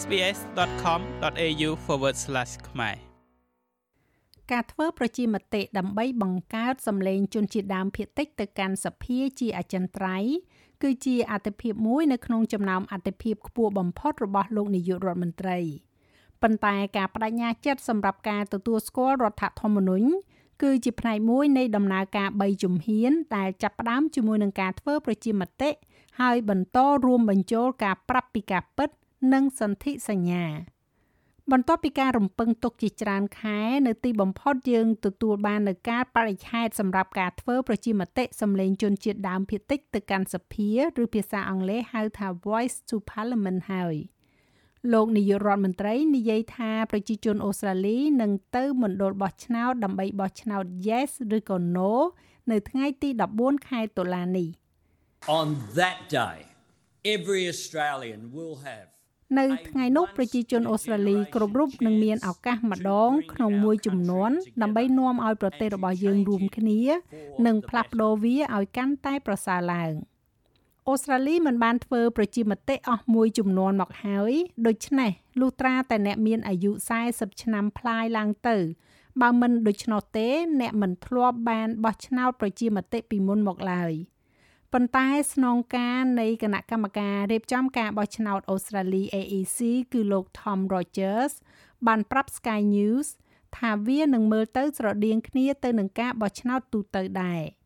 sbs.com.au/ ខ្មែរការធ្វើប្រជាមតិដើម្បីបង្កើតសម្លេងជនជាតិដើមភាគតិចទៅកាន់សភាជាអចិន្ត្រៃយ៍គឺជាអត្ថប្រយោជន៍មួយនៅក្នុងចំណោមអត្ថប្រយោជន៍ខ្ពស់បំផុតរបស់លោកនាយករដ្ឋមន្ត្រីប៉ុន្តែការបដិញ្ញាចិត្តសម្រាប់ការទទួលស្គាល់រដ្ឋធម្មនុញ្ញគឺជាផ្នែកមួយនៃដំណើរការ3ជំហានដែលចាប់ផ្ដើមជាមួយនឹងការធ្វើប្រជាមតិហើយបន្តរួមបញ្ចូលការប្រាប់ពីការពិត និងសន្ធិសញ្ញា បន្ទាប់ពីការរំពឹងទុកជាច្រើនខែ នៅទីបំផុតយើងទទួលបាននូវការបរិច្ឆេទសម្រាប់ការធ្វើប្រជាមតិសម្លេងជនជាតិដើមភាគតិចទៅកាន់សភាឬភាសាអង់គ្លេសហៅថា Voice to Parliament ហើយលោកនាយករដ្ឋមន្ត្រីនិយាយថាប្រជាជនអូស្ត្រាលីនឹងទៅមណ្ឌលបោះឆ្នោតដើម្បីបោះឆ្នោត Yes ឬក៏ No នៅថ្ងៃទី14ខែតុលានេះ On that day every Australian will have នៅថ្ងៃនោះប្រជាជនអូស្ត្រាលីគ្រប់រូបនឹងមានឱកាសម្ដងក្នុងមួយចំនួនដើម្បីនាំឲ្យប្រទេសរបស់យើងរួមគ្នា និងផ្លាស់ប្ដូរវាឲ្យកាន់តែប្រសើរឡើងអូស្ត្រាលីមិនបានធ្វើប្រជាមតិអស់មួយចំនួនមកហើយដូច្នេះលុះត្រាតែអ្នកមានអាយុ40ឆ្នាំប្លាយឡើងទៅបើមិនដូច្នោះទេ អ្នកមិនធ្លាប់បានបោះឆ្នោតប្រជាមតិពីមុនមកឡើយ។ ប៉ុន្តែស្នងការនៃគណៈកម្មការរៀបចំការបោះឆ្នោតអូស្ត្រាលី AEC គឺលោក Tom Rogers បានប្រាប់ Sky News ថាវានឹងមើលទៅស្រដៀងគ្នាទៅនឹងការបោះឆ្នោតទូទៅដែរ។ Uh,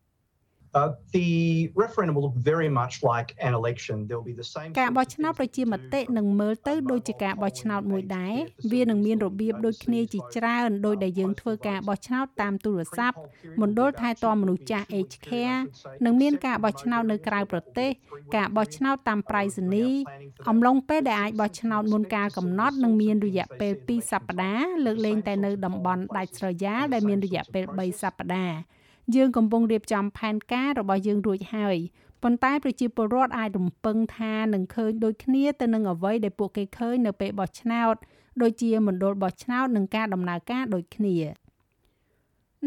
the referendum will look very much like an election there will be the same ការបោះឆ្នោតប្រជាមតិនឹងមើលទៅដូចជាការបោះឆ្នោតមួយដែរវានឹងមានរបៀបដូចគ្នាជាច្រើនដោយដែលយើងធ្វើការបោះឆ្នោតតាមទូរស័ព្ទមណ្ឌលថែទាំមនុស្សចាស់ Aged Care និងមានការបោះឆ្នោតនៅក្រៅប្រទេសការបោះឆ្នោតតាមប្រៃសណីអំឡុងពេលដែលអាចបោះឆ្នោតមុនការកំណត់នឹងមានរយៈពេល2សប្តាហ៍លើកលែងតែនៅតំបន់ដាច់ស្រយាលដែលមានរយៈពេល3សប្តាហ៍ យើងកំពុងរៀបចំផែនការរបស់យើងរួចហើយប៉ុន្តែប្រជាពលរដ្ឋអាចរំពឹងថានឹងឃើញដូចគ្នាទៅនឹងអ្វីដែលពួកគេឃើញនៅពេលបោះឆ្នោតដូចជាមណ្ឌលបោះឆ្នោតនិងការដំណើរការដូចគ្នា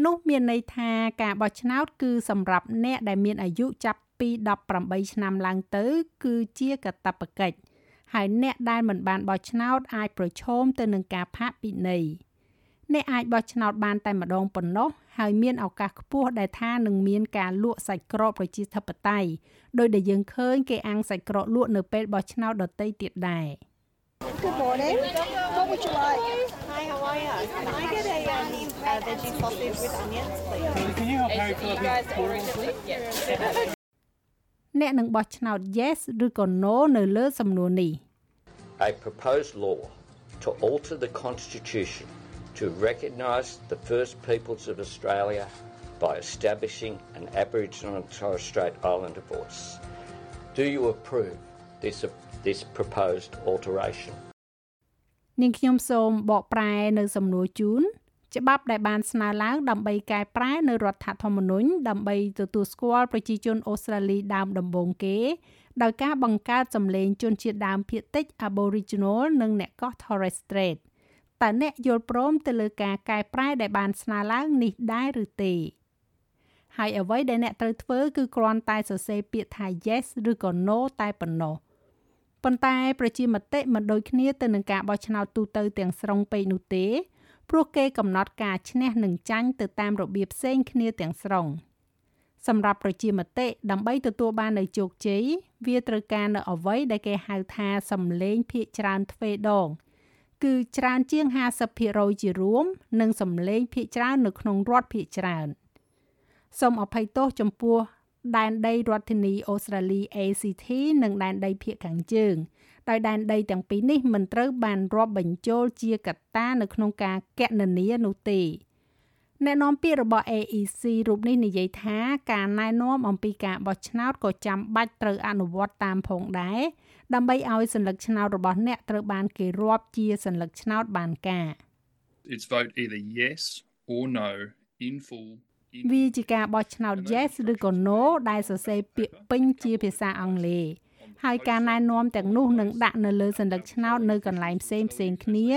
នោះមានន័យថាការបោះឆ្នោតគឺសម្រាប់អ្នកដែលមានអាយុចាប់ពី18ឆ្នាំឡើងទៅ គឺជាកាតព្វកិច្ចហើយអ្នកដែលមិនបានបោះឆ្នោតអាចប្រឈមទៅនឹងការផាកពិន័យ អ្នកអាចបោះឆ្នោតបានតែម្ដងប៉ុណ្ណោះហើយមានឱកាសខ្ពស់ដែលថានឹងមានការលក់សាច់ក្រកប្រជាធិបតេយ្យដោយដែលយើងឃើញគេអាំងសាច់ក្រកលក់នៅពេលបោះឆ្នោតដទៃទៀតដែរ Good morning. What would you like? Hi, how are you? Can I get a, um, a veggie sausage with onions, please? Can you help Harry fill up his portal, please? Yes. អ្នកនឹងបោះឆ្នោត yes ឬក៏ no នៅលើសំណួរនេះ A proposed law to alter the constitution to recognise the First Peoples of Australia by establishing an Aboriginal and Torres Strait Islander voice. Do you approve this, this proposed alteration? នាងខ្ញុំសូមបកប្រែនៅសំណួរជូនច្បាប់ដែលបានស្នើឡើងដើម្បីកែប្រែនៅរដ្ឋធម្មនុញ្ញដើម្បីទទួលស្គាល់ប្រជាជនអូស្ត្រាលីដើមដំបូងគេ ដោយការបង្កើតសម្លេងជនជាតិដើមភាគតិច Aboriginal និងអ្នកកោះ Torres Strait តើអ្នកយល់ព្រមទៅលើការកែប្រែដែលបានស្នើឡើងនេះដែរឬទេហើយអ្វីដែលអ្នកត្រូវធ្វើគឺគ្រាន់តែសរសេរពាក្យថា yes ឬក៏ no តែប៉ុណ្ណោះប៉ុន្តែប្រជាមតិមិនដូចគ្នាទៅនឹងការបោះឆ្នោតទូទៅទាំងស្រុងពេកនោះទេព្រោះគេកំណត់ការឈ្នះនិងចាញ់ទៅតាមរបៀបផ្សេងគ្នាទាំងស្រុងសម្រាប់ប្រជាមតិដើម្បីទទួលបាននូវជោគជ័យវាត្រូវការនៅអ្វីដែលគេហៅថាសម្លេងភាកច្រើនទ្វេដង គឺច្រើនជាង50%ជារួមនិងសម្លេងភាគច្រើននៅក្នុងរដ្ឋភាគច្រើនសូមអភ័យទោសចំពោះដែនដីរដ្ឋធានីអូស្ត្រាលី ACT និងដែនដីភាគខាងជើងដោយដែនដីទាំងពីរនេះមិនត្រូវបានរាប់បញ្ចូលជាកត្តានៅក្នុងការកណនានោះទេ អ្នកនាំពាក្យរបស់ AEC រូបនេះនិយាយថាការណែនាំអំពីការបោះឆ្នោតក៏ចាំបាច់ត្រូវអនុវត្តតាមផងដែរដើម្បីឲ្យសញ្ញាឆ្នោតរបស់អ្នកត្រូវបានគេរាប់ជាសញ្ញាឆ្នោតបានការ It's vote either yes or no in full វាជាការបោះឆ្នោត yes ឬក៏ no ដែលសរសេរពាក្យពេញជាភាសាអង់គ្លេសហើយការណែនាំទាំងនោះនឹងដាក់នៅលើសញ្ញាឆ្នោតនៅកន្លែងផ្សេងផ្សេងគ្នា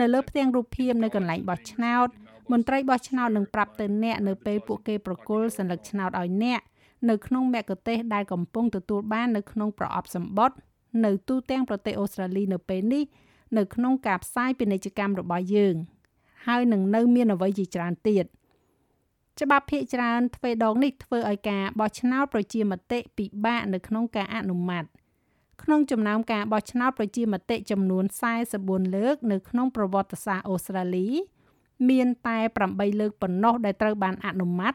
នៅលើផ្ទាំងរូបភាពនៅកន្លែងបោះឆ្នោត មន្ត្រីបោះឆ្នោតនឹងប្រាប់ទៅអ្នកនៅពេលពួកគេប្រគល់សញ្ញាឆ្នោតឲ្យអ្នកនៅក្នុងមគ្គុទេសដែលកំពុងទទួលបាននៅក្នុងប្រអប់សម្បត្តិនៅទូទាំងប្រទេសអូស្ត្រាលីនៅពេលនេះនៅក្នុងការផ្សាយពាណិជ្ជកម្មរបស់យើង ហើយនឹងនៅមានអ្វីជាច្រើនទៀតច្បាប់ភាគច្រើនទ្វេដងនេះធ្វើឲ្យការបោះឆ្នោតប្រជាមតិពិបាកនៅក្នុងការអនុម័តក្នុងចំណោមការបោះឆ្នោតប្រជាមតិចំនួន44លើក នៅក្នុងប្រវត្តិសាស្ត្រអូស្ត្រាលី មានតែ8លើកប៉ុណ្ណោះដែលត្រូវបានអនុម័ត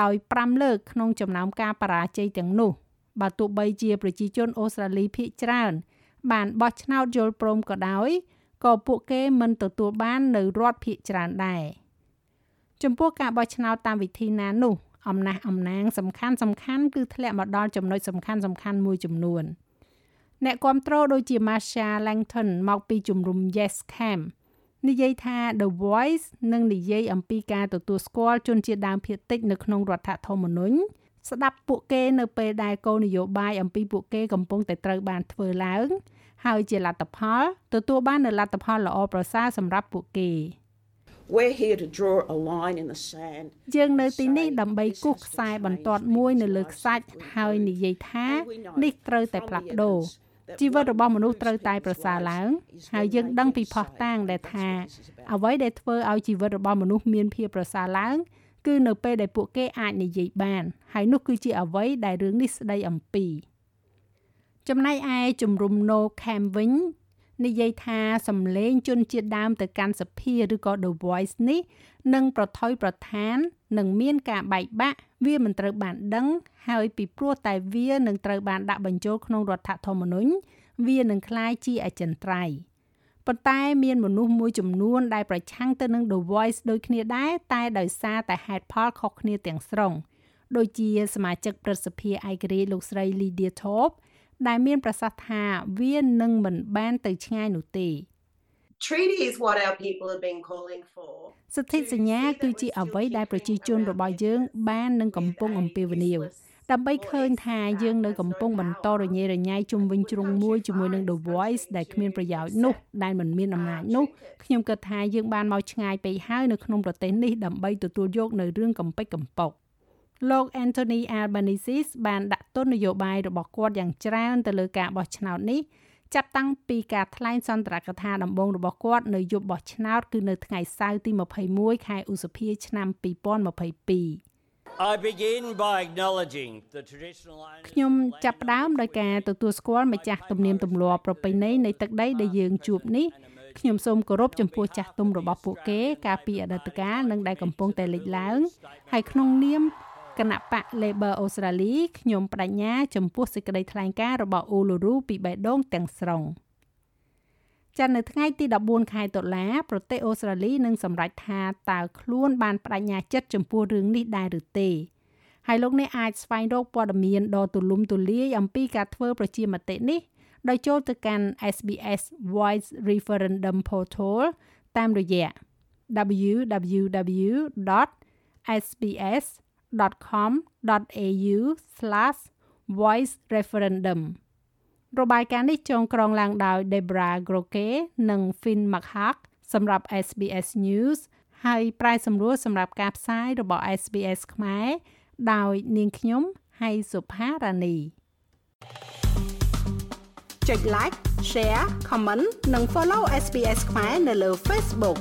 ដោយ5លើកក្នុងចំណោមការបរាជ័យទាំងនោះបើទោះបីជាប្រជាជនអូស្ត្រាលីភាគច្រើន បានបោះឆ្នោតយល់ព្រមក៏ដោយក៏ពួកគេមិនទទួលបាននៅរដ្ឋភាគច្រើនដែរចំពោះការបោះឆ្នោតតាមវិធីណានោះអំណះអំណាងសំខាន់សំខាន់គឺធ្លាក់មកដល់ចំណុចសំខាន់សំខាន់មួយចំនួន អ្នកគ្រប់គ្រងដូចជា Marsha Langton មកពីជំរំ Yes Camp និយាយថា The Voice នឹងនិយាយអំពីការទទួលស្គាល់ជនជាតិដើមភាគតិចនៅក្នុងរដ្ឋធម្មនុញ្ញស្ដាប់ពួកគេនៅពេលដែលគោលនយោបាយអំពីពួកគេកំពុងតែត្រូវបានធ្វើឡើង ហើយជាលទ្ធផលទទួលបាននូវលទ្ធផលល្អប្រសើរសម្រាប់ពួកគេ We're here to draw a line in the sand. យើងនៅទីនេះដើម្បីគូសខ្សែបន្ទាត់មួយនៅលើខ្សាច់ហើយនិយាយថានេះត្រូវតែផ្លាស់ប្ដូរ ជីវិតរបស់មនុស្សត្រូវតែប្រសើរឡើងហើយយើងដឹងពីផុសតាងដែលថាអ្វីដែលធ្វើឲ្យជីវិតរបស់មនុស្សមានភាពប្រសើរឡើងគឺនៅពេលដែលពួកគេអាចនិយាយបាន ហើយនោះគឺជាអ្វីដែលរឿងនេះស្ដីអំពី ចំណែកឯជំរំ No Camp វិញនិយាយថាសំឡេងជនជាតិដើមទៅកាន់សភាឬក៏ The Voice នេះនឹងប្រថុយប្រឋាននឹងមានការបែកបាក់ វាមិនត្រូវបានដឹងហើយពីព្រោះតែវានឹងត្រូវបានដាក់បញ្ចូលក្នុងរដ្ឋធម្មនុញ្ញវានឹងคล้ายជាអចិន្ត្រៃយ៍ប៉ុន្តែមានមនុស្សមួយចំនួនដែលប្រឆាំងទៅនឹង The Voice ដូចគ្នាដែរតែដោយសារតែហេតុផលខុសគ្នាទាំងស្រុងដូចជាសមាជិកព្រឹទ្ធសភាឯករាជ្យលោកស្រី Lydia Thorpe ដែលមានប្រសាសន៍ថាវានឹងមិនបានទៅឆ្ងាយនោះទេ Treaty is what our people have been calling for. សន្ធិសញ្ញាគឺជាអ្វីដែលប្រជាជនរបស់យើង បាននឹងកំពុងអំពាវនាវដើម្បីឃើញថាយើងនៅកំពុងបន្តរញ៉េរញ៉ៃជុំវិញជ្រុងមួយជាមួយនឹង The Voice ដែលគ្មានប្រយោជន៍នោះដែលមិនមានអំណាចនោះខ្ញុំគិតថាយើងបានមកឆ្ងាយពេកហើយនៅក្នុងប្រទេសនេះដើម្បីទទួលយកនៅរឿងកំពេចកំពកលោក Anthony Albanese បានដាក់ទុននយោបាយរបស់គាត់យ៉ាងច្រើនទៅលើការបោះឆ្នោតនេះ ចាប់តាំងពីការថ្លែងសន្ទរកថាដំបូងរបស់គាត់នៅយប់បោះឆ្នោតគឺនៅថ្ងៃសៅរ៍ទី21ខែឧសភាឆ្នាំ2022 I begin by acknowledging the traditional owners ខ្ញុំចាប់ផ្ដើមដោយការទទួលស្គាល់ម្ចាស់ទំនៀមទម្លាប់ប្រពៃណីនៃទឹកដីដែលយើងជួបនេះខ្ញុំសូមគោរពចំពោះចាស់ទុំរបស់ពួកគេកាលពីអតីតកាលនិងដែលកំពុងតែលេចឡើងហើយក្នុងនាម គណៈបក Labor Australia ខ្ញុំបដិញ្ញាចំពោះសេចក្តីថ្លែងការណ៍របស់ Uluru ពីបេះដូងទាំងស្រុងចានៅថ្ងៃទី14ខែតុលាប្រទេសអូស្ត្រាលីនឹងសម្រេចថាតើខ្លួនបានបដិញ្ញាចិត្តចំពោះរឿងនេះដែរឬទេហើយលោកអ្នកអាចស្វែងរកព័ត៌មានដ៏ទូលំទូលាយអំពីការធ្វើប្រជាមតិនេះដោយចូលទៅកាន់ SBS Voice Referendum Portal តាមរយៈ www.sbs www.facebook.com.au/voicereferendum របាយការណ៍នេះចងក្រងឡើងដោយ Debra Groke និង Finn McHugh សម្រាប់ SBS News ហើយប្រាយសម្រួលសម្រាប់ការផ្សាយរបស់ SBS ខ្មែរដោយ នាងខ្ញុំហៃសុផារ៉ានីចុច like share comment និង follow SBS ខ្មែរនៅលើ Facebook